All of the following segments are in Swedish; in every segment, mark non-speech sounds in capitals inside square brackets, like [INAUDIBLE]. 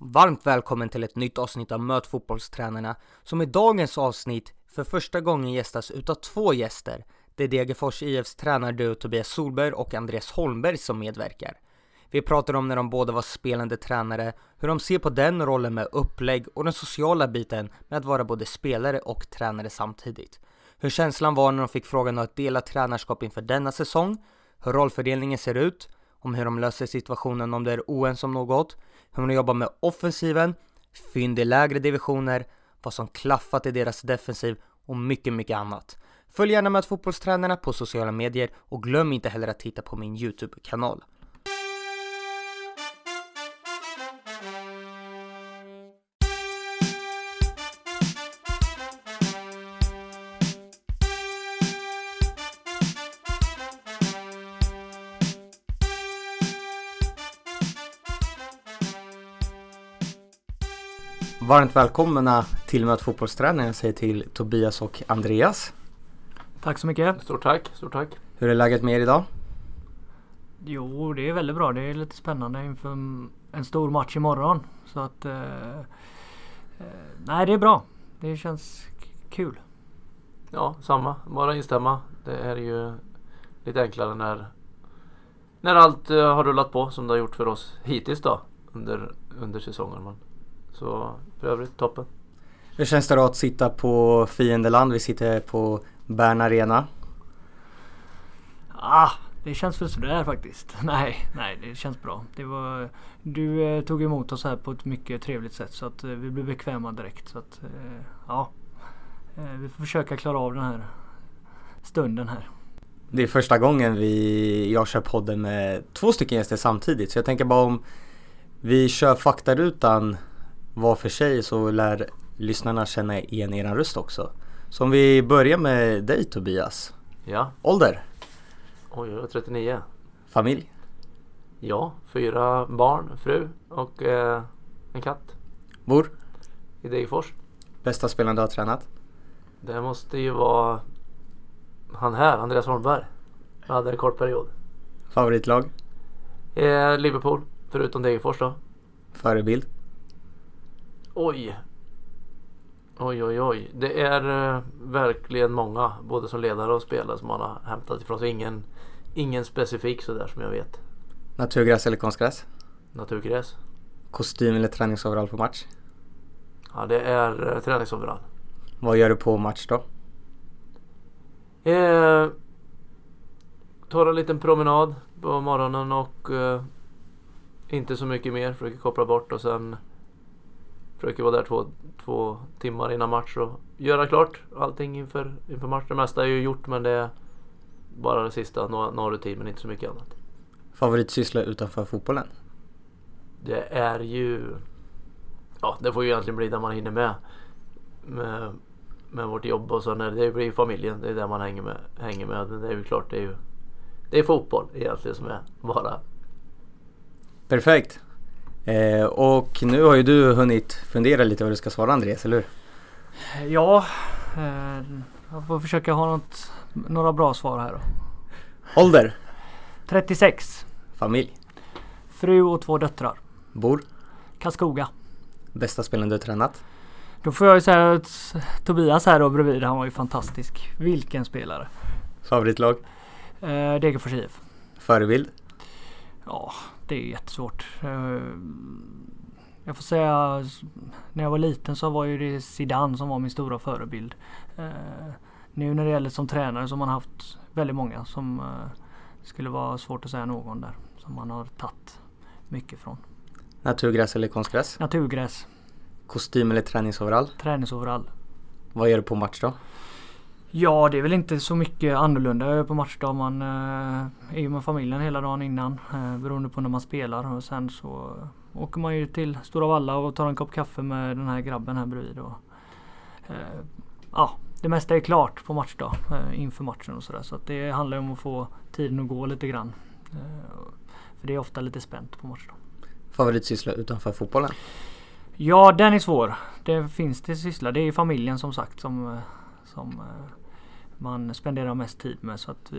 Varmt välkommen till ett nytt avsnitt av Möt fotbollstränarna som i dagens avsnitt för första gången gästas utav två gäster. Det är Degerfors IFs tränarduo Tobias Solberg och Andreas Holmberg som medverkar. Vi pratar om när de båda var spelande tränare, hur de ser på den rollen med upplägg och den sociala biten med att vara både spelare och tränare samtidigt. Hur känslan var när de fick frågan att dela tränarskap inför denna säsong, hur rollfördelningen ser ut, om hur de löser situationen om det är oense om något, hur man jobbar med offensiven, fynd i lägre divisioner, vad som klaffat i deras defensiv och mycket, mycket annat. Följ gärna med fotbollstränarna på sociala medier och glöm inte heller att titta på min YouTube-kanal. Varmt välkomna till Möt fotbollstränaren. Jag säger till Tobias och Andreas. Tack så mycket. Stort tack, stort tack. Hur är läget med er idag? Jo, det är väldigt bra. Det är lite spännande inför en stor match imorgon. Så att... Eh, eh, nej, det är bra. Det känns kul. Ja, samma. Bara instämma. Det är ju lite enklare när, när allt eh, har rullat på som det har gjort för oss hittills då under, under säsongen. Men så för övrigt toppen. Hur känns det då att sitta på fiendeland? Vi sitter på Bern Arena. Ah, det känns väl sådär faktiskt. [LAUGHS] Nej, nej det känns bra. Det var, du eh, tog emot oss här på ett mycket trevligt sätt så att eh, vi blev bekväma direkt. Så att, eh, ja, eh, vi får försöka klara av den här stunden här. Det är första gången vi, jag kör podden med två stycken gäster samtidigt. Så jag tänker bara om vi kör faktarutan var för sig så lär lyssnarna känna igen er röst också. Så om vi börjar med dig Tobias. Ja. Ålder? Oj, jag är 39. Familj? Ja, fyra barn, fru och eh, en katt. Bor? I Degerfors. Bästa spelaren du har tränat? Det måste ju vara han här, Andreas Holmberg. Jag hade en kort period. Favoritlag? Eh, Liverpool, förutom Degerfors då. Förebild? Oj. Oj, oj, oj. Det är eh, verkligen många, både som ledare och spelare, som man har hämtat ifrån. Så ingen, ingen specifik sådär som jag vet. Naturgräs eller konstgräs? Naturgräs. Kostym eller träningsoverall på match? Ja, det är eh, träningsoverall. Vad gör du på match då? Eh, tar en liten promenad på morgonen och eh, inte så mycket mer. Försöker koppla bort och sen försöker vara där två, två timmar innan match och göra klart allting inför, inför match. Det mesta är ju gjort men det är bara det sista, några, några rutin men inte så mycket annat. Favoritsyssla utanför fotbollen? Det är ju... Ja, det får ju egentligen bli där man hinner med. Med, med vårt jobb och så. När det blir familjen, det är där man hänger med. Hänger med. Men det är ju klart, det är ju... Det är fotboll egentligen som är bara... Perfekt. Eh, och nu har ju du hunnit fundera lite vad du ska svara Andreas, eller hur? Ja, eh, jag får försöka ha något, några bra svar här då. Ålder? 36. Familj? Fru och två döttrar. Bor? Karlskoga. Bästa spelaren du tränat? Då får jag ju säga att Tobias här då bredvid, han var ju fantastisk. Vilken spelare. Favoritlag? Eh, Degerfors IF. Förebild? Ja, det är jättesvårt. Eh, Jag får säga när jag var liten så var ju det Zidane som var min stora förebild. Eh, Nu när det gäller som tränare så har man haft väldigt många som eh, skulle vara svårt att säga någon där. Som man har tagit mycket från. Naturgräs eller konstgräs? Naturgräs, Kostym eller träningsoverall? träningsoverall. Vad gör du på match då? Ja, det är väl inte så mycket annorlunda på matchdag. Man eh, är ju med familjen hela dagen innan eh, beroende på när man spelar. Och sen så åker man ju till Stora Valla och tar en kopp kaffe med den här grabben här bredvid. Och, eh, ja, det mesta är klart på matchdag inför matchen och sådär. Så att det handlar om att få tiden att gå lite grann. För det är ofta lite spänt på matchdag. Favoritsyssla utanför fotbollen? Ja, den är svår. Det finns det syssla. Det är familjen som sagt som, som man spenderar mest tid med. Så att, eh,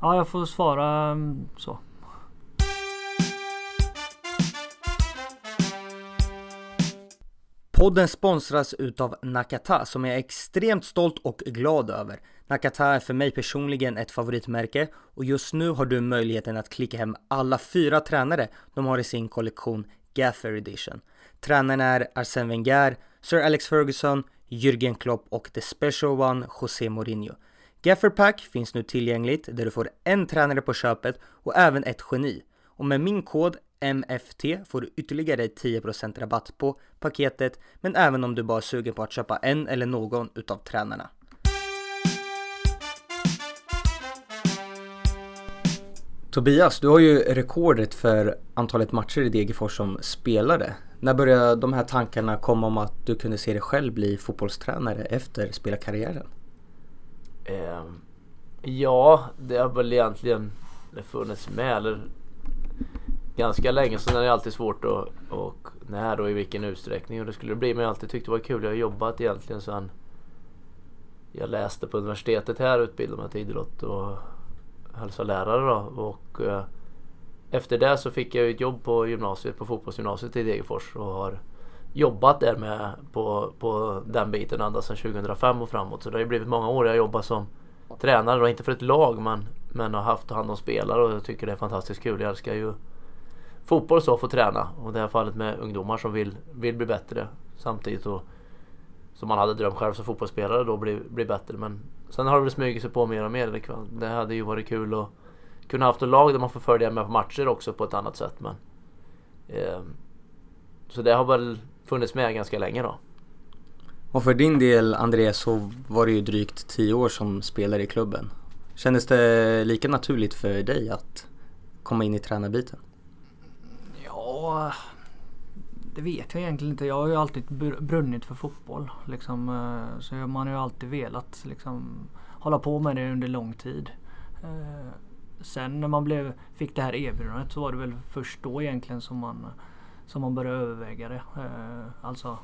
ja, jag får svara mm, så. Podden sponsras utav Nakata som jag är extremt stolt och glad över. Nakata är för mig personligen ett favoritmärke och just nu har du möjligheten att klicka hem alla fyra tränare de har i sin kollektion Gaffer Edition. Tränarna är Arsene Wenger, Sir Alex Ferguson, Jürgen Klopp och the special one José Mourinho. Gaffer Pack finns nu tillgängligt där du får en tränare på köpet och även ett geni. Och med min kod MFT får du ytterligare 10% rabatt på paketet men även om du bara är sugen på att köpa en eller någon utav tränarna. Tobias, du har ju rekordet för antalet matcher i Degerfors som spelare. När började de här tankarna komma om att du kunde se dig själv bli fotbollstränare efter spelarkarriären? Eh, ja, det har väl egentligen funnits med. Eller ganska länge sen är det alltid svårt att och när och i vilken utsträckning och det skulle bli. Men jag har alltid tyckt det var kul. Jag har jobbat egentligen sen jag läste på universitetet här utbildade mig till idrott och hälsolärare då. Och eh, efter det så fick jag ett jobb på gymnasiet, på fotbollsgymnasiet i Degerfors och har jobbat där med på, på den biten ända sedan 2005 och framåt. Så det har ju blivit många år jag har jobbat som tränare och inte för ett lag men, men har haft hand om spelare och jag tycker det är fantastiskt kul. Jag älskar ju fotboll så, få träna. Och i det här fallet med ungdomar som vill, vill bli bättre samtidigt och som man hade drömt själv som fotbollsspelare då bli, bli bättre. Men sen har det väl smugit sig på mer och mer. Det hade ju varit kul att kunna haft ett lag där man får följa med på matcher också på ett annat sätt. Men, eh, så det har väl funnits med ganska länge då. Och för din del Andreas så var det ju drygt tio år som spelare i klubben. Kändes det lika naturligt för dig att komma in i tränarbiten? Ja, det vet jag egentligen inte. Jag har ju alltid brunnit för fotboll. Liksom, eh, så man har ju alltid velat liksom, hålla på med det under lång tid. Eh, sen när man blev, fick det här erbjudandet så var det väl först då egentligen som man, som man började överväga det. Eh, alltså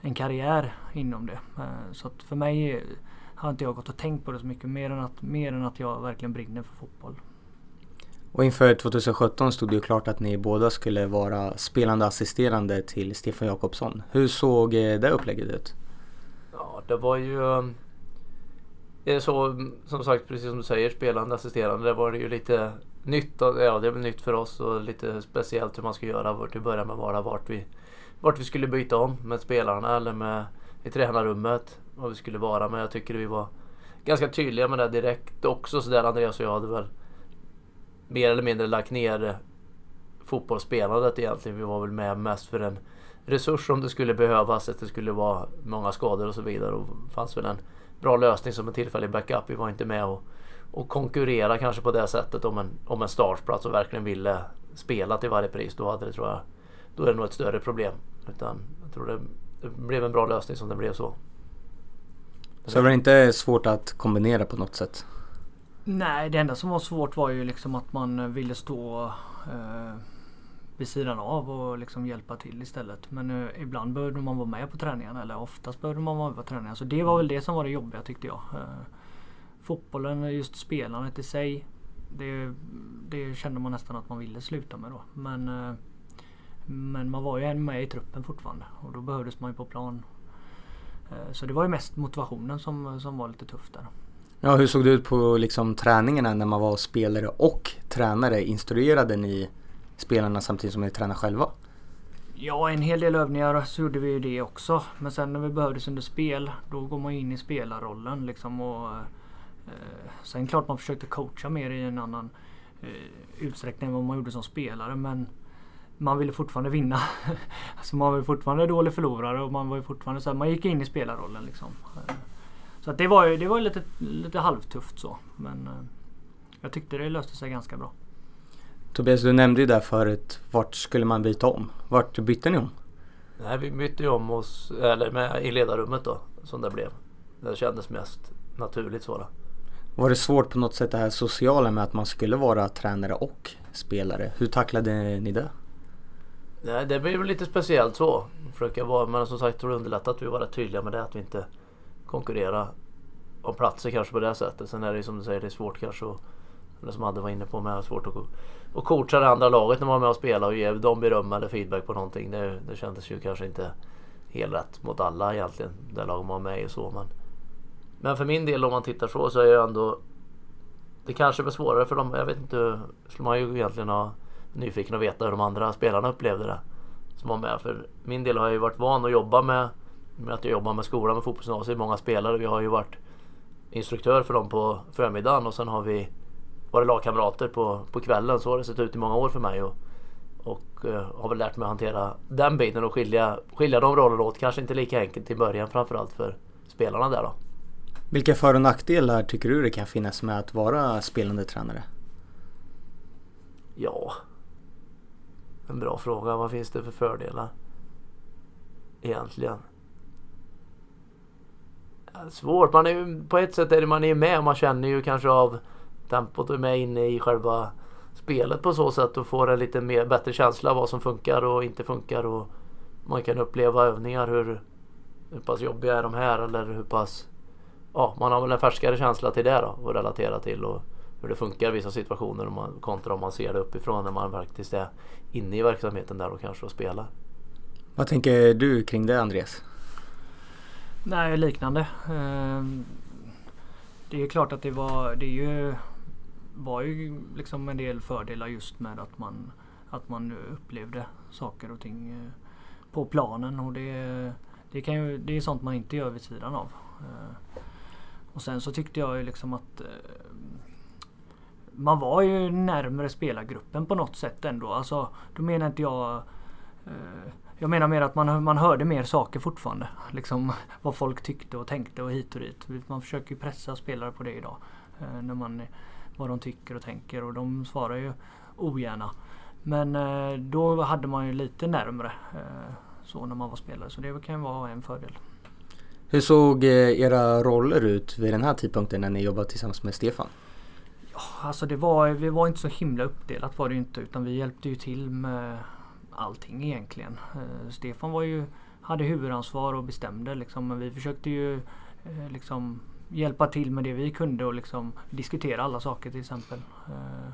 en karriär inom det. Så att för mig har inte jag gått och tänkt på det så mycket mer än att, mer än att jag verkligen brinner för fotboll. Och inför 2017 stod det ju klart att ni båda skulle vara spelande assisterande till Stefan Jakobsson. Hur såg eh, det upplägget ut? Ja, det var ju... Eh, så, som sagt, precis som du säger, spelande assisterande. där var det ju lite nytt. Ja, det är väl nytt för oss och lite speciellt hur man ska göra till att börja med bara vart vi, vart vi skulle byta om med spelarna eller med i tränarrummet. Vad vi skulle vara. Men jag tycker vi var ganska tydliga med det direkt också. Så där Andreas och jag hade väl mer eller mindre lagt ner fotbollsspelandet egentligen. Vi var väl med mest för en resurs om det skulle behövas, att det skulle vara många skador och så vidare. Och fanns väl en bra lösning som en tillfällig backup. Vi var inte med och, och konkurrera kanske på det sättet om en, om en startplats och verkligen ville spela till varje pris. Då hade det tror jag, då är det nog ett större problem. Utan jag tror det, det blev en bra lösning som det blev så. Så var det inte svårt att kombinera på något sätt? Nej, det enda som var svårt var ju liksom att man ville stå eh, vid sidan av och liksom hjälpa till istället. Men eh, ibland behövde man vara med på träningarna eller oftast behövde man vara med på träningarna. Så det var väl det som var det jobbiga tyckte jag. Eh, fotbollen, just spelandet i sig. Det, det, kände man nästan att man ville sluta med då. Men, eh, men man var ju med i truppen fortfarande och då behövdes man ju på plan. Eh, så det var ju mest motivationen som, som var lite tufft där. Ja, hur såg det ut på liksom, träningarna när man var spelare och tränare? Instruerade ni spelarna samtidigt som ni tränar själva? Ja, en hel del övningar så gjorde vi ju det också. Men sen när vi behövdes under spel, då går man in i spelarrollen liksom. Och, eh, sen klart man försökte coacha mer i en annan eh, utsträckning än vad man gjorde som spelare. Men man ville fortfarande vinna. [LAUGHS] alltså man var fortfarande dålig förlorare och man var fortfarande så här, man gick in i spelarrollen liksom. Eh, så det var ju det var lite, lite halvtufft så. Men eh, jag tyckte det löste sig ganska bra. Tobias, du nämnde ju där förut, vart skulle man byta om? Vart bytte ni om? Nej, vi bytte ju om oss, eller med, i ledarrummet då, som det blev. Det kändes mest naturligt så då. Var det svårt på något sätt det här sociala med att man skulle vara tränare och spelare? Hur tacklade ni det? Nej, det blev lite speciellt så. Försöka vara, men som sagt tror det underlättat att vi var rätt tydliga med det. Att vi inte konkurrera om platser kanske på det sättet. Sen är det ju som du säger, det är svårt kanske att, eller som Adde var inne på med, svårt att, och coacha det andra laget när man var med och spelade och ge dem beröm eller feedback på någonting. Det, det kändes ju kanske inte helt rätt mot alla egentligen. Det laget man var med i och så. Men, men för min del om man tittar så så är jag ändå det kanske blir svårare för dem. Jag vet inte. Skulle man ju egentligen ha nyfiken att veta hur de andra spelarna upplevde det. Som var med. För min del har jag ju varit van att jobba med, med att jag jobbar med skolan med fotbollsgymnasiet. Många spelare. Vi har ju varit instruktör för dem på förmiddagen och sen har vi varit lagkamrater på, på kvällen. Så har det sett ut i många år för mig. Och, och uh, har väl lärt mig att hantera den biten och skilja, skilja de rollerna åt. Kanske inte lika enkelt i början framförallt för spelarna där då. Vilka för och nackdelar tycker du det kan finnas med att vara spelande tränare? Ja, en bra fråga. Vad finns det för fördelar? Egentligen. Svårt. Man är ju, på ett sätt är det man är med och man känner ju kanske av tempot och är med inne i själva spelet på så sätt och får en lite mer, bättre känsla av vad som funkar och inte funkar och man kan uppleva övningar hur, hur pass jobbiga är de här eller hur pass ja, man har väl en färskare känsla till det då och relatera till och hur det funkar i vissa situationer om man, kontra om man ser det uppifrån när man faktiskt är inne i verksamheten där och kanske och spelar. Vad tänker du kring det Andreas? Nej, liknande. Ehm, det är klart att det var, det är ju, var ju liksom en del fördelar just med att man, att man upplevde saker och ting eh, på planen och det, det, kan ju, det är sånt man inte gör vid sidan av. Eh, och sen så tyckte jag ju liksom att eh, man var ju närmare spelargruppen på något sätt ändå. Alltså, då menar inte jag jag menar mer att man, man hörde mer saker fortfarande. Liksom [LAUGHS] vad folk tyckte och tänkte och hit och dit. Man försöker ju pressa spelare på det idag. När man, vad de tycker och tänker och de svarar ju ogärna. Men eh, då hade man ju lite närmre eh, så när man var spelare. Så det kan ju vara en fördel. Hur såg eh, era roller ut vid den här tidpunkten när ni jobbade tillsammans med Stefan? Ja, alltså det var, vi var inte så himla uppdelat var det inte utan vi hjälpte ju till med allting egentligen. Stefan var ju, hade huvudansvar och bestämde liksom men vi försökte ju liksom hjälpa till med det vi kunde och liksom diskutera alla saker till exempel. Eh,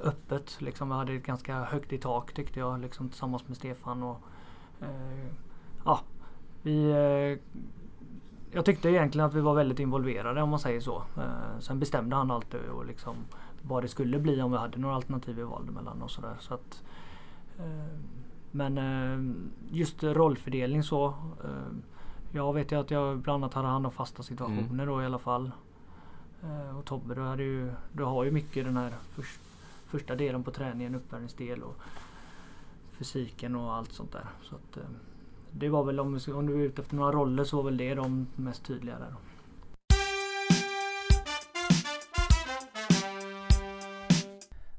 öppet liksom. Vi hade ett ganska högt i tak tyckte jag liksom tillsammans med Stefan. Och, eh, ja, vi, eh, jag tyckte egentligen att vi var väldigt involverade om man säger så. Eh, sen bestämde han alltid och liksom vad det skulle bli om vi hade några alternativ vi valde mellan och sådär. Så att, eh, men eh, just rollfördelning så. Eh, jag vet ju att jag bland annat hade hand om fasta situationer mm. då i alla fall. Och Tobbe du, hade ju, du har ju mycket den här först, första delen på träningen, uppvärmningsdel och fysiken och allt sånt där. Så att, det var väl om, om du är ute efter några roller så var väl det de mest tydliga där.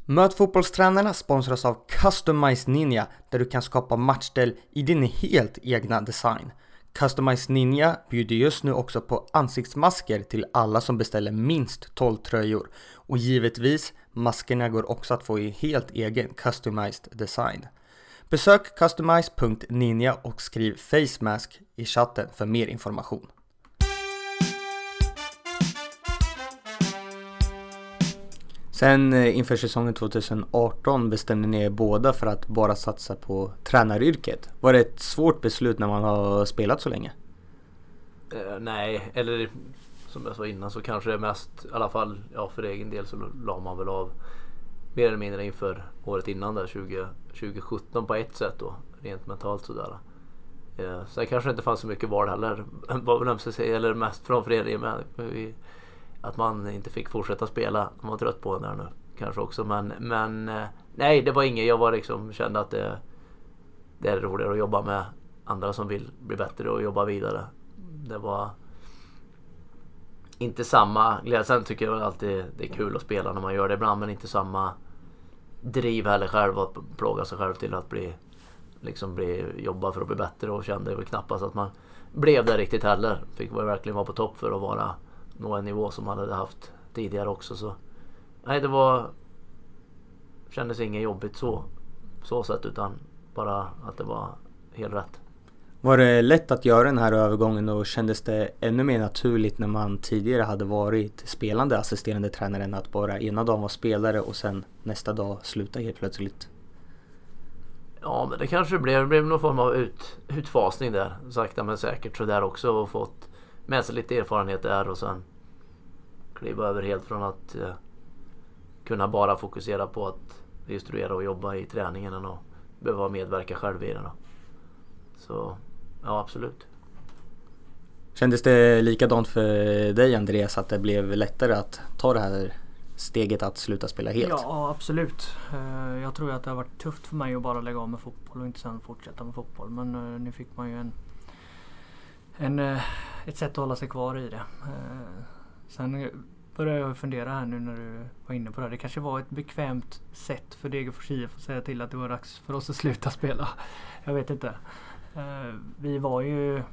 Möt fotbollstränarna sponsras av Customized Ninja där du kan skapa matchställ i din helt egna design. Customized Ninja bjuder just nu också på ansiktsmasker till alla som beställer minst 12 tröjor. Och givetvis, maskerna går också att få i helt egen customized design. Besök customize.ninja och skriv facemask i chatten för mer information. Sen eh, inför säsongen 2018 bestämde ni er båda för att bara satsa på tränaryrket. Var det ett svårt beslut när man har spelat så länge? Uh, nej, eller som jag sa innan så kanske det mest, i alla fall ja, för egen del så la man väl av mer eller mindre inför året innan där 20, 2017 på ett sätt då. Rent mentalt sådär. Eh, sen kanske det inte fanns så mycket val heller. [LAUGHS] Vad väl säga, eller mest från föreningen med. Att man inte fick fortsätta spela. Man var trött på den där nu kanske också. Men, men eh, nej det var inget. Jag var liksom kände att det, det är roligare att jobba med andra som vill bli bättre och jobba vidare. Det var inte samma glädje. Sen tycker jag alltid det är kul att spela när man gör det ibland men inte samma driv heller själv att plåga sig själv till att bli liksom bli, jobba för att bli bättre och kände väl knappast att man blev det riktigt heller. Fick verkligen vara på topp för att vara nå en nivå som man hade haft tidigare också. Så nej, det var kändes inget jobbigt så så sätt utan bara att det var helt rätt. Var det lätt att göra den här övergången och kändes det ännu mer naturligt när man tidigare hade varit spelande assisterande tränare än att bara ena dagen vara spelare och sen nästa dag sluta helt plötsligt? Ja men det kanske blev, det blev någon form av ut, utfasning där. Sakta men säkert så där också och fått med sig lite erfarenhet där och sen kliva över helt från att eh, kunna bara fokusera på att instruera och jobba i träningen än att behöva medverka själv i det. Då. Så ja absolut. Kändes det likadant för dig Andreas att det blev lättare att ta det här steget att sluta spela helt? Ja absolut. Eh, jag tror att det har varit tufft för mig att bara lägga av med fotboll och inte sen fortsätta med fotboll. Men eh, nu fick man ju en, en, eh, ett sätt att hålla sig kvar i det. Sen börjar jag fundera här nu när du var inne på det. Det kanske var ett bekvämt sätt för Degerfors IF att säga till att det var dags för oss att sluta spela. Jag vet inte. Vi var ju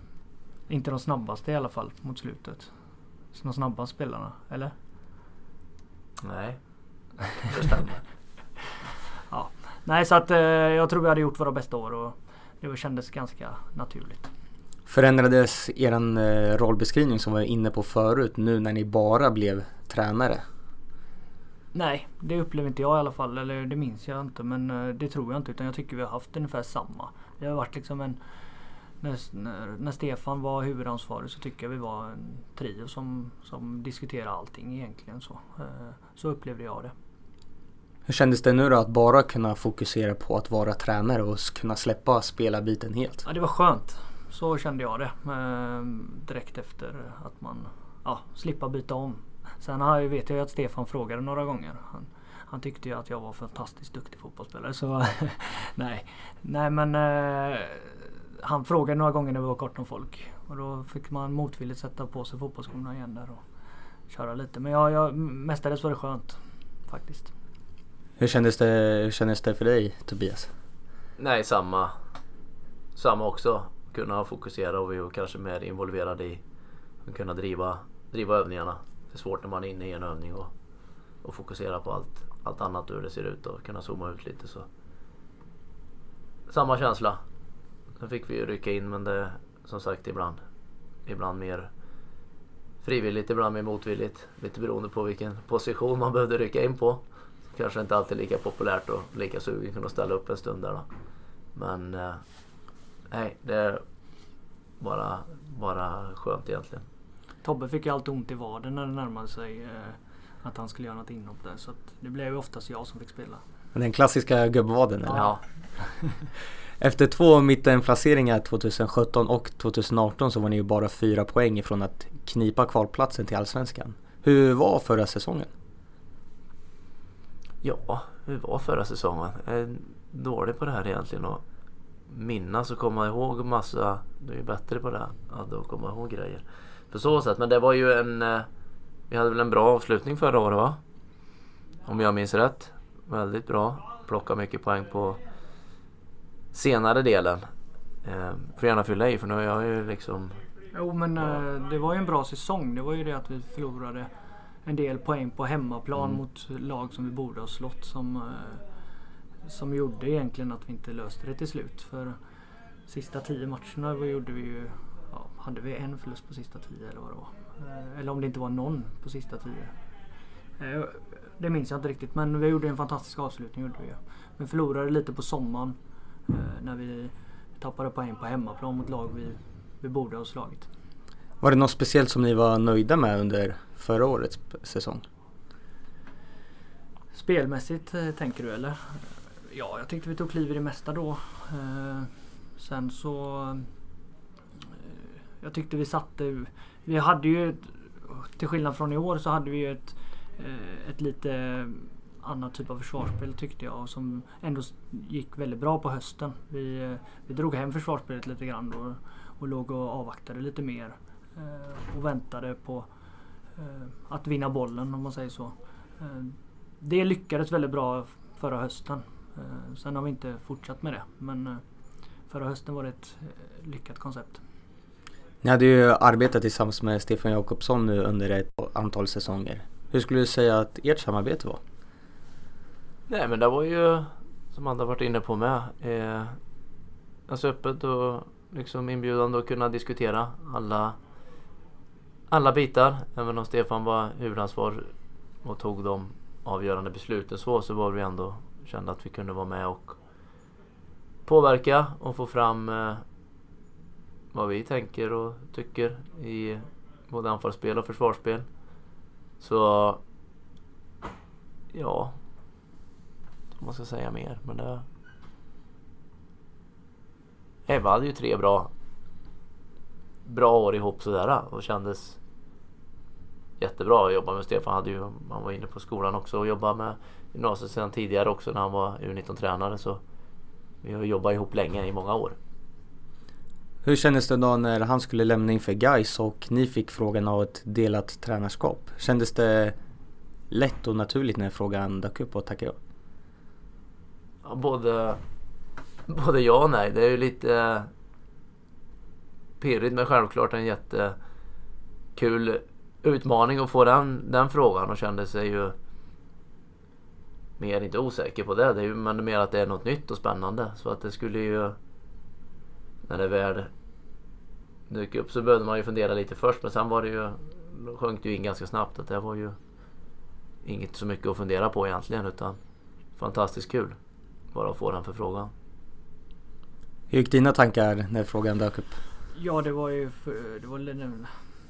inte de snabbaste i alla fall mot slutet. Så de snabbaste spelarna, eller? Nej, [LAUGHS] det stämmer. ja. Nej, så att eh, jag tror vi hade gjort våra bästa år och det kändes ganska naturligt. Förändrades er eh, rollbeskrivning som vi var inne på förut nu när ni bara blev tränare? Nej, det upplever inte jag i alla fall. Eller det minns jag inte. Men eh, det tror jag inte. Utan jag tycker vi har haft ungefär samma. Det har varit liksom en när, när, Stefan var huvudansvarig så tycker jag vi var en trio som, som diskuterade allting egentligen. Så, eh, så upplevde jag det. Hur kändes det nu då att bara kunna fokusera på att vara tränare och kunna släppa spelarbiten helt? Ja, det var skönt. Så kände jag det. Eh, direkt efter att man ja, slippa byta om. Sen har jag, vet jag att Stefan frågade några gånger. Han, han tyckte ju att jag var fantastiskt duktig fotbollsspelare. Så [LAUGHS] nej, nej men eh, han frågade några gånger när vi var kort om folk. Och då fick man motvilligt sätta på sig fotbollsskorna igen där och köra lite. Men ja, jag, mestadels var det skönt faktiskt. Hur kändes det, hur kändes det för dig Tobias? Nej, samma. Samma också. Kunna fokusera och vi var kanske mer involverade i att kunna driva, driva övningarna. Det är svårt när man är inne i en övning och, och fokusera på allt, allt annat hur det ser ut och kunna zooma ut lite. så Samma känsla. Sen fick vi ju rycka in men det som sagt ibland, ibland mer frivilligt, ibland mer motvilligt. Lite beroende på vilken position man behövde rycka in på. Kanske inte alltid lika populärt och lika sugen att ställa upp en stund där då. Men eh, nej, det är bara, bara skönt egentligen. Tobbe fick ju alltid ont i vaden när det närmade sig eh, att han skulle göra något inhopp där. Så det blev ju oftast jag som fick spela. Den klassiska gubbvaden eller? Ja. [LAUGHS] Efter två mittenplaceringar 2017 och 2018 så var ni ju bara fyra poäng ifrån att knipa kvalplatsen till Allsvenskan. Hur var förra säsongen? Ja, hur var förra säsongen? Jag är dålig på det här egentligen att minnas och komma ihåg massa. Du är bättre på det, att komma ihåg grejer. På så sätt, men det var ju en... Eh, vi hade väl en bra avslutning förra året va? Om jag minns rätt. Väldigt bra. Plocka mycket poäng på senare delen. Eh, får gärna fylla i för nu har jag ju liksom... Jo men eh, det var ju en bra säsong. Det var ju det att vi förlorade en del poäng på hemmaplan mm. mot lag som vi borde ha slått. Som, eh, som gjorde egentligen att vi inte löste det till slut. För sista tio matcherna gjorde vi ju... Ja, hade vi en förlust på sista tio eller vad det var. Eh, eller om det inte var någon på sista tio. Eh, det minns jag inte riktigt men vi gjorde en fantastisk avslutning. Gjorde vi. Men förlorade lite på sommaren. Eh, när vi tappade poäng på hemmaplan mot lag vi, vi borde ha slagit. Var det något speciellt som ni var nöjda med under förra årets säsong? Spelmässigt tänker du eller? Ja, jag tyckte vi tog kliv i det mesta då. Eh, sen så... Eh, jag tyckte vi satte... Vi hade ju... Till skillnad från i år så hade vi ju ett, eh, ett lite annat typ av försvarsspel tyckte jag som ändå gick väldigt bra på hösten. Vi, eh, vi drog hem försvarsspelet lite grann då och låg och avvaktade lite mer. Eh, och väntade på eh, att vinna bollen om man säger så. Eh, det lyckades väldigt bra förra hösten. Sen har vi inte fortsatt med det men förra hösten var det ett lyckat koncept. Ni hade ju arbetat tillsammans med Stefan Jakobsson nu under ett antal säsonger. Hur skulle du säga att ert samarbete var? Nej men det var ju som andra varit inne på med. Eh, alltså öppet och liksom inbjudande att kunna diskutera alla, alla bitar. Även om Stefan var huvudansvar och tog de avgörande besluten så, så var vi ändå kände att vi kunde vara med och påverka och få fram eh, vad vi tänker och tycker i både anfallsspel och försvarsspel. Så ja, vad man ska säga mer. Men det... Ebba hade ju tre bra bra år ihop sådär och kändes jättebra att jobba med Stefan. Hade ju, han var inne på skolan också och jobbade med gymnasiet sedan tidigare också när han var U19-tränare. Så vi har jobbat ihop länge, i många år. Hur kändes det då när han skulle lämna inför Gais och ni fick frågan av ett delat tränarskap? Kändes det lätt och naturligt när frågan dök upp och tackade ja? Ja, både, både ja och nej. Det är ju lite pirrigt men självklart en jättekul utmaning att få den, den frågan och kände sig ju mer, inte osäker på det, det är ju, men mer att det är något nytt och spännande. Så att det skulle ju, när det väl dök upp så behövde man ju fundera lite först men sen var det ju, sjönk det ju in ganska snabbt att det var ju inget så mycket att fundera på egentligen utan fantastiskt kul bara att få den förfrågan. Hur gick dina tankar när frågan dök upp? Ja det var ju det var,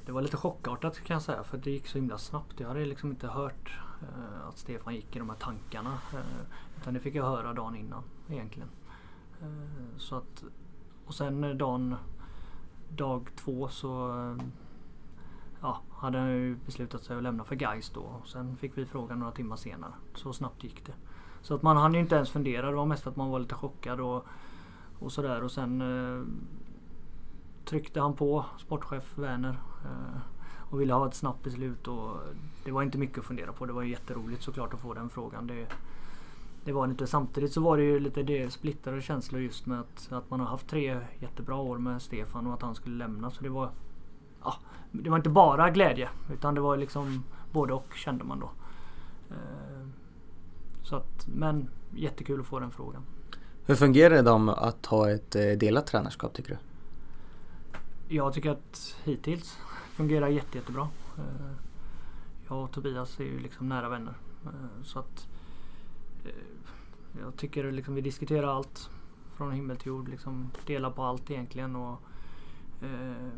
det var lite chockartat kan jag säga för det gick så himla snabbt. Jag hade liksom inte hört eh, att Stefan gick i de här tankarna. Eh, utan det fick jag höra dagen innan egentligen. Eh, så att, och sen eh, dagen, dag två så eh, ja, hade han ju beslutat sig att lämna för Gais då. Och sen fick vi frågan några timmar senare. Så snabbt gick det. Så att man hann ju inte ens fundera. Det var mest att man var lite chockad och, och sådär. Och sen eh, tryckte han på sportchef Werner eh, och ville ha ett snabbt beslut. Och det var inte mycket att fundera på. Det var jätteroligt såklart att få den frågan. Det, det var inte. Samtidigt så var det ju lite det splittrade känslor just med att, att man har haft tre jättebra år med Stefan och att han skulle lämna. Så det var, ja, det var inte bara glädje utan det var liksom både och kände man då. Eh, så att, men jättekul att få den frågan. Hur fungerar det då med att ha ett eh, delat tränarskap tycker du? Jag tycker att hittills fungerar jätte, jättebra. Eh, jag och Tobias är ju liksom nära vänner. Eh, så att eh, jag tycker liksom vi diskuterar allt från himmel till jord. Liksom delar på allt egentligen. Och, eh,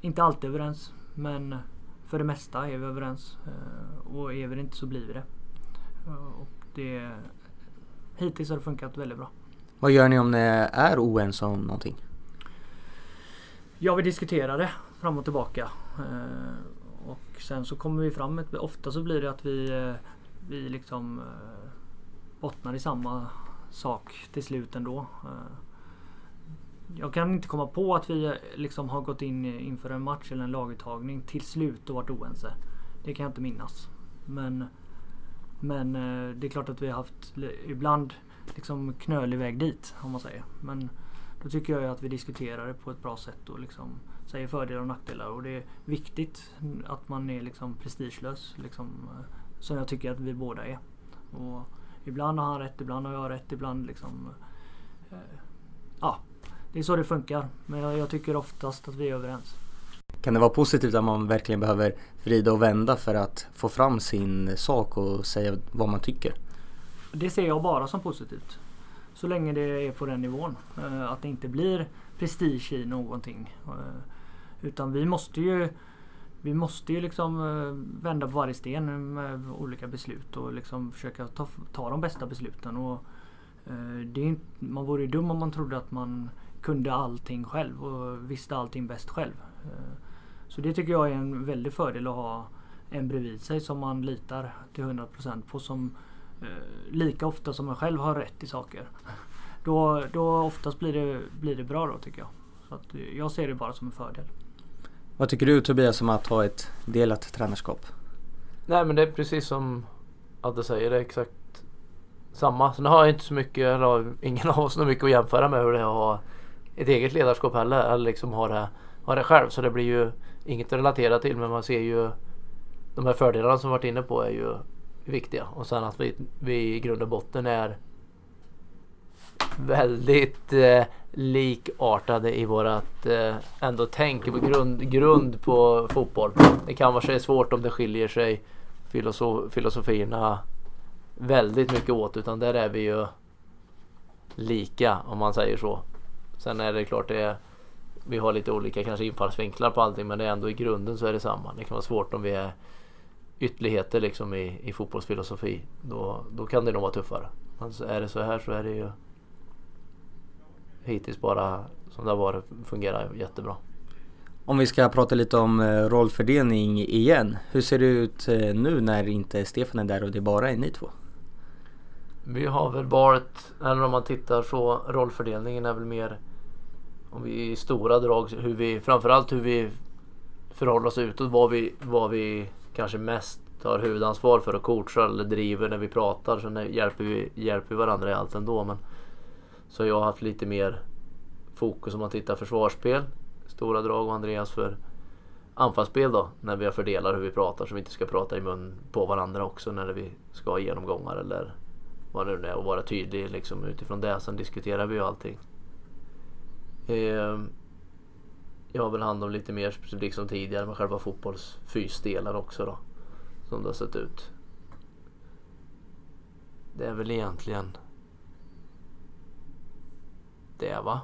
inte alltid överens men för det mesta är vi överens. Eh, och är vi det inte så blir vi det. och det hittills har det funkat väldigt bra. Vad gör ni om ni är oense om någonting? Ja, vi diskuterade fram och tillbaka. Eh, och sen så kommer vi fram ofta så blir det att vi, eh, vi liksom eh, bottnar i samma sak till slut ändå. Jag kan inte komma på att vi liksom har gått in inför en match eller en laguttagning till slut och varit oense. Det kan jag inte minnas. Men, men det är klart att vi har haft ibland liksom knölig väg dit om man säger. Men då tycker jag att vi diskuterar det på ett bra sätt och liksom säger fördelar och nackdelar. Och det är viktigt att man är liksom prestigelös. Liksom, eh, som jag tycker att vi båda är. Och ibland har han rätt, ibland har jag rätt, ibland liksom... Eh, ja, det är så det funkar. Men jag, jag tycker oftast att vi är överens. Kan det vara positivt att man verkligen behöver vrida och vända för att få fram sin sak och säga vad man tycker? Det ser jag bara som positivt. Så länge det är på den nivån. Eh, att det inte blir prestige i någonting. Eh, utan vi måste ju vi måste ju liksom eh, vända på varje sten med olika beslut och liksom försöka ta, ta de bästa besluten. Och eh, det är inte, man vore ju dum om man trodde att man kunde allting själv och visste allting bäst själv. Eh, så det tycker jag är en väldig fördel att ha en bredvid sig som man litar till 100% på som lika ofta som man själv har rätt i saker. Då, då oftast blir det, blir det bra då tycker jag. Så att jag ser det bara som en fördel. Vad tycker du Tobias om att ha ett delat tränarskap? Nej men det är precis som Adde säger, det är exakt samma. Sen har jag inte så mycket, eller ingen av oss så mycket att jämföra med hur det är att ha ett eget ledarskap heller. Eller liksom ha det, ha det själv. Så det blir ju inget att relatera till men man ser ju de här fördelarna som vi varit inne på är ju viktiga. Och sen att vi, vi i grund och botten är väldigt eh, likartade i vårat eh, ändå tänk på grund, grund på fotboll. Det kan vara svårt om det skiljer sig filosof, filosofierna väldigt mycket åt utan där är vi ju lika om man säger så. Sen är det klart det är, vi har lite olika kanske infallsvinklar på allting men det är ändå i grunden så är det samma. Det kan vara svårt om vi är ytterligheter liksom i, i fotbollsfilosofi. Då, då kan det nog vara tuffare. Men så är det så här så är det ju hittills bara som det har varit fungerar jättebra. Om vi ska prata lite om eh, rollfördelning igen. Hur ser det ut eh, nu när inte Stefan är där och det bara är ni två? Vi har väl varit, eller om man tittar så, rollfördelningen är väl mer om vi i stora drag, hur vi, framförallt hur vi förhåller oss utåt, vad vi, vad vi kanske mest tar huvudansvar för att coacha eller driver när vi pratar. Sen hjälper vi, hjälper vi varandra i allt ändå. Men, så jag har haft lite mer fokus om man tittar försvarsspel, stora drag och Andreas för anfallsspel då när vi har fördelar hur vi pratar så vi inte ska prata i mun på varandra också när vi ska ha genomgångar eller vad det nu är och vara tydlig liksom utifrån det. Sen diskuterar vi ju allting. Ehm, jag har väl hand om lite mer liksom tidigare med själva fotbollsfysdelar också då. Som det har sett ut. Det är väl egentligen det va?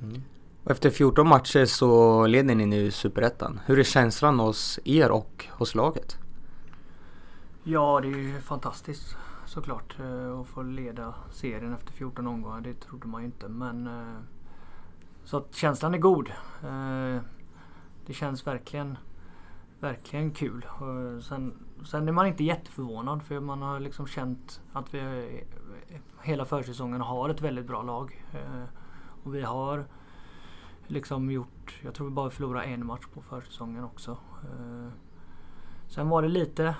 Mm. Efter 14 matcher så leder ni nu Superettan. Hur är känslan hos er och hos laget? Ja, det är ju fantastiskt såklart eh, att få leda serien efter 14 omgångar. Det trodde man ju inte men eh, så att känslan är god. Eh, det känns verkligen verkligen kul. Eh, sen, sen är man inte jätteförvånad för man har liksom känt att vi hela försäsongen har ett väldigt bra lag. Eh, och vi har liksom gjort, jag tror vi bara förlorade en match på försäsongen också. Sen var det lite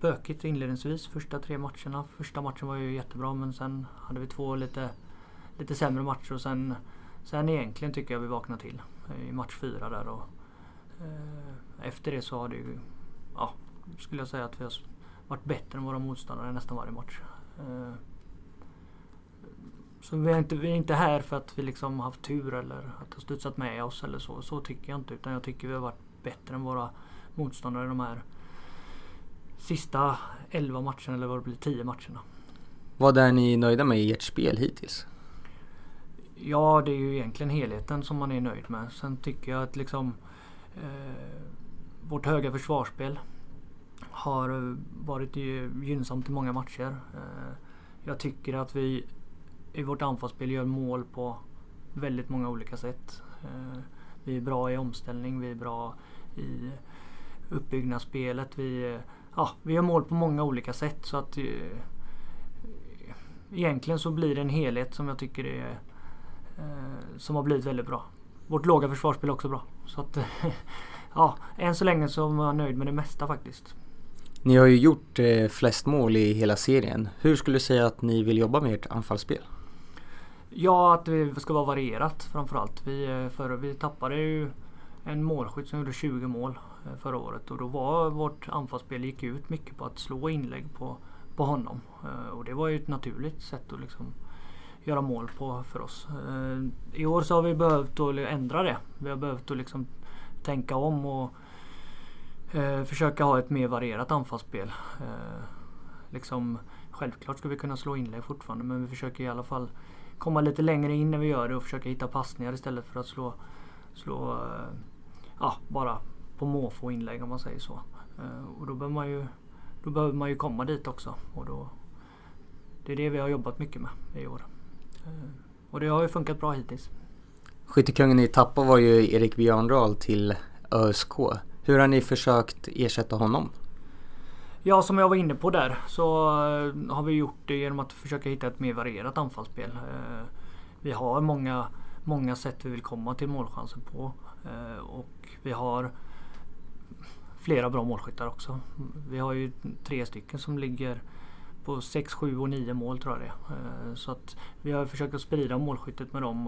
bökigt inledningsvis första tre matcherna. Första matchen var ju jättebra men sen hade vi två lite, lite sämre matcher och sen, sen egentligen tycker jag vi vaknade till eh, i match fyra där. Och, eh, efter det så har det ju, ja, skulle jag säga att vi har varit bättre än våra motståndare nästan varje match. Eh, så vi är, inte, vi är inte här för att vi liksom haft tur eller att det har studsat med oss eller så. Så tycker jag inte. Utan jag tycker vi har varit bättre än våra motståndare de här sista 11 matcherna eller vad det blir, 10 matcherna. Vad är ni nöjda med i ert spel hittills? Ja, det är ju egentligen helheten som man är nöjd med. Sen tycker jag att liksom eh, vårt höga försvarsspel har eh, varit gynnsamt i många matcher. Eh, jag tycker att vi i vårt anfallsspel gör mål på väldigt många olika sätt. Eh, vi är bra i omställning, vi är bra i uppbyggnadsspelet. Vi eh, ja, vi gör mål på många olika sätt. Så att eh, Egentligen så blir det en helhet som jag tycker är som har blivit väldigt bra. Vårt låga försvarsspel är också bra. Så att [LAUGHS] Ja, än så länge så är jag nöjd med det mesta faktiskt. Ni har ju gjort eh, flest mål i hela serien. Hur skulle du säga att ni vill jobba med ert anfallsspel? Ja, att det ska vara varierat framförallt. Vi, eh, för, vi tappade ju en målskytt som gjorde 20 mål Eh, förra året och då var vårt anfallsspel gick ut mycket på att slå inlägg på, på honom. Eh, och det var ju ett naturligt sätt att liksom göra mål på för oss. Eh, I år så har vi behövt att ändra det. Vi har behövt att liksom tänka om och eh, försöka ha ett mer varierat anfallsspel. Eh, liksom, självklart ska vi kunna slå inlägg fortfarande men vi försöker i alla fall komma lite längre in när vi gör det och försöka hitta passningar istället för att slå, slå ja, bara på måfå inlägg om man säger så. Och då behöver man ju, då behöver man ju komma dit också. Och då, det är det vi har jobbat mycket med i år. Eh, och det har ju funkat bra hittills. Skyttekungen i Tappa var ju Erik Björndahl till ÖSK. Hur har ni försökt ersätta honom? Ja, som jag var inne på där så eh, har vi gjort det genom att försöka hitta ett mer varierat anfallsspel. Vi har många, många sätt vi vill komma till målchansen på. Och vi har flera bra målskyttar också. Vi har ju tre stycken som ligger på 6, 7 och 9 mål tror jag det är. Eh, så att vi har försökt att sprida målskyttet med de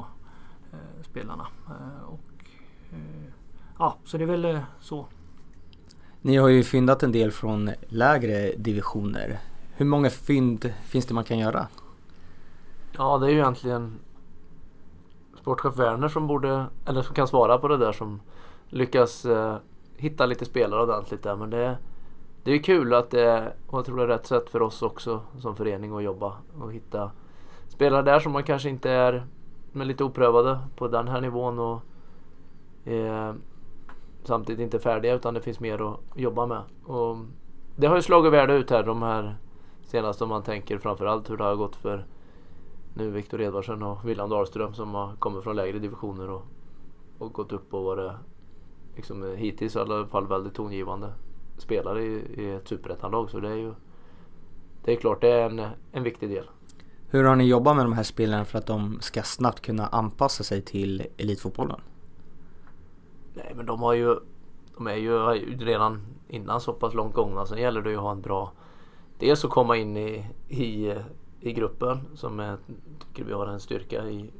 eh, spelarna. Eh, och, ja, så det är väl så. Ni har ju fyndat en del från lägre divisioner. Hur många fynd finns det man kan göra? Ja, det är ju egentligen sportchef Werner som borde, eller som kan svara på det där som lyckas hitta lite spelare ordentligt där. Men det, det är kul att eh, det och jag tror det är rätt sätt för oss också som förening att jobba och hitta spelare där som man kanske inte är men lite oprövade på den här nivån och eh, samtidigt inte färdiga utan det finns mer att jobba med. Och det har ju slagit värde ut här de här senaste om man tänker framförallt hur det har gått för nu Viktor Edvardsen och William Dahlström som har kommit från lägre divisioner och, och gått upp och varit liksom, hittills i alla fall väldigt tongivande spelare i, i ett superettanlag. Så det är ju det är klart det är en, en viktig del. Hur har ni jobbat med de här spelarna för att de ska snabbt kunna anpassa sig till elitfotbollen? Nej men de har ju De är ju redan innan så pass långt gångna. Sen gäller det ju att ha en bra Dels att komma in i, i, i gruppen som jag tycker vi har en styrka i,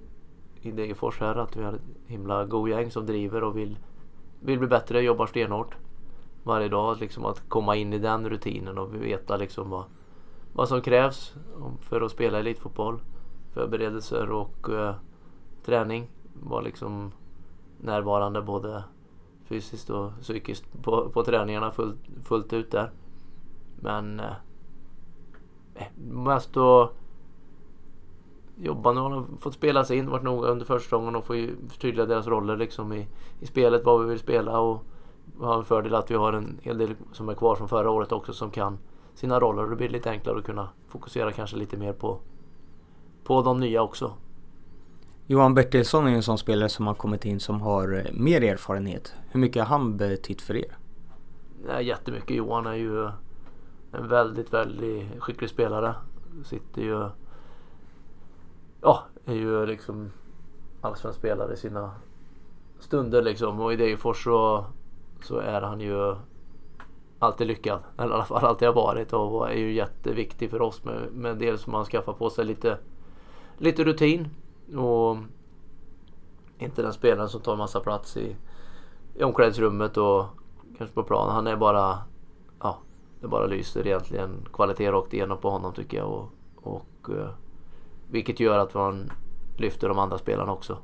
i Degerfors här. Att vi har ett himla god gäng som driver och vill, vill bli bättre, jobbar stenhårt varje dag. Liksom att komma in i den rutinen och veta liksom vad, vad som krävs för att spela elitfotboll. Förberedelser och eh, träning. Var liksom närvarande både fysiskt och psykiskt på, på träningarna fullt, fullt ut där. Men eh, eh mest att jobba. Nu har de fått spela sig in, varit noga under försäsongen och få förtydliga deras roller liksom i, i spelet, vad vi vill spela och har en fördel att vi har en hel del som är kvar från förra året också som kan sina roller och det blir lite enklare att kunna fokusera kanske lite mer på, på de nya också. Johan Bertilsson är en sån spelare som har kommit in som har eh, mer erfarenhet. Hur mycket har han betytt för er? Nej, jättemycket. Johan är ju en väldigt, väldigt skicklig spelare. Sitter ju... Ja, är ju liksom allsvensk spelare i sina stunder liksom. Och i Degerfors så, så är han ju alltid lyckad. [LAUGHS] Eller i alla fall alltid har varit och är ju jätteviktig för oss med, med dels som man skaffar på sig lite, lite rutin och inte den spelaren som tar massa plats i, i omklädningsrummet och kanske på planen. Han är bara, ja, det bara lyser egentligen kvalitet rakt igenom på honom tycker jag. Och, och, eh, vilket gör att man lyfter de andra spelarna också.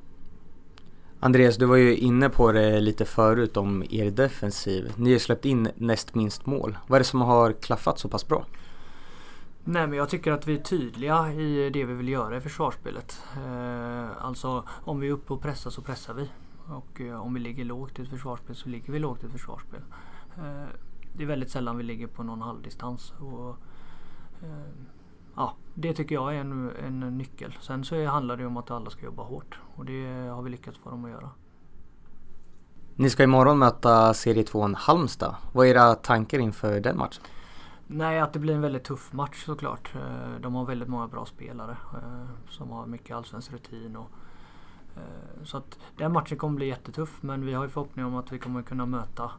Andreas, du var ju inne på det lite förut om er defensiv. Ni har släppt in näst minst mål. Vad är det som har klaffat så pass bra? Nej men jag tycker att vi är tydliga i det vi vill göra i försvarsspelet. Eh, alltså om vi är uppe och pressar så pressar vi. Och eh, om vi ligger lågt i ett försvarsspel så ligger vi lågt i ett försvarsspel. Eh, det är väldigt sällan vi ligger på någon halvdistans. Och, ja, det tycker jag är en, en nyckel. Sen så handlar det om att alla ska jobba hårt. Och det har vi lyckats få dem att göra. Ni ska imorgon möta serie 2 Halmstad. Vad är era tankar inför den matchen? Nej, att det blir en väldigt tuff match såklart. Eh, de har väldigt många bra spelare eh, som har mycket allsvensk rutin. Och, eh, så att den matchen kommer bli jättetuff men vi har ju förhoppning om att vi kommer kunna möta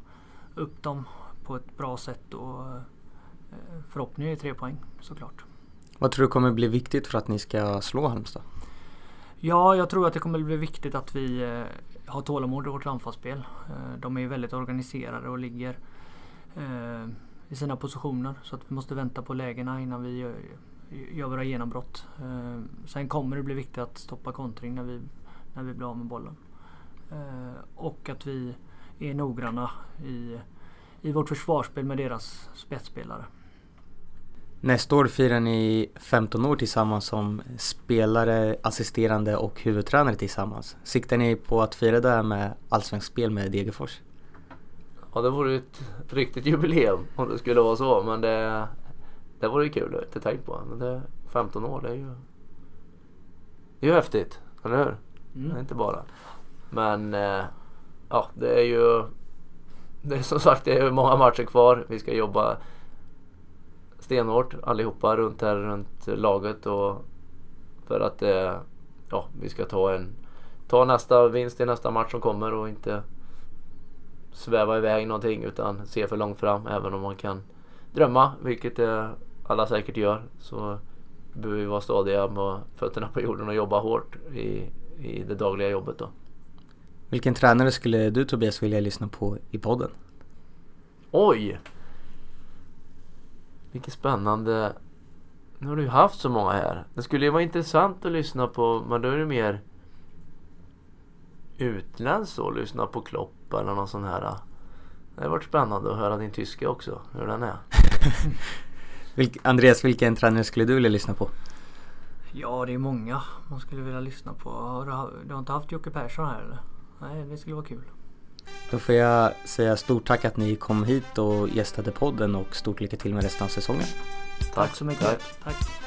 upp dem på ett bra sätt och förhoppningen är tre poäng såklart. Vad tror du kommer bli viktigt för att ni ska slå Halmstad? Ja, jag tror att det kommer bli viktigt att vi eh, har tålamod i vårt anfallsspel. Eh, de är väldigt organiserade och ligger eh, i sina positioner. Så att vi måste vänta på lägena innan vi gör, gör våra genombrott. Sen kommer det bli viktigt att stoppa kontring när vi, när vi blir av med bollen. Och att vi är noggranna i, i vårt försvarsspel med deras spetsspelare. Nästa år firar ni 15 år tillsammans som spelare, assisterande och huvudtränare tillsammans. Siktar ni på att fira det här med allsvenskt spel med Degerfors? Ja det vore ett riktigt jubileum om det skulle vara så men det, det vore ju kul att inte tänkt på. Men det, 15 år det är ju Det är ju häftigt, eller hur? Mm. Det är inte bara. Men eh, ja det är ju Det är som sagt det är många matcher kvar. Vi ska jobba stenhårt allihopa runt här runt laget och för att eh, ja, vi ska ta en ta nästa vinst i nästa match som kommer och inte sväva iväg någonting utan se för långt fram. Även om man kan drömma, vilket alla säkert gör. Så behöver vi vara stadiga med fötterna på jorden och jobba hårt i, i det dagliga jobbet då. Vilken tränare skulle du Tobias vilja lyssna på i podden? Oj! Vilket spännande. Nu har du ju haft så många här. Det skulle ju vara intressant att lyssna på, men då är det mer utländskt så, lyssna på Klopp eller någon sån här. Det har varit spännande att höra din tyska också, hur den är. [LAUGHS] Andreas, vilken tränare skulle du vilja lyssna på? Ja, det är många man skulle vilja lyssna på. Har du, du har inte haft Jocke Persson här eller? Nej, det skulle vara kul. Då får jag säga stort tack att ni kom hit och gästade podden och stort lycka till med resten av säsongen. Tack, så mycket. Tack. tack.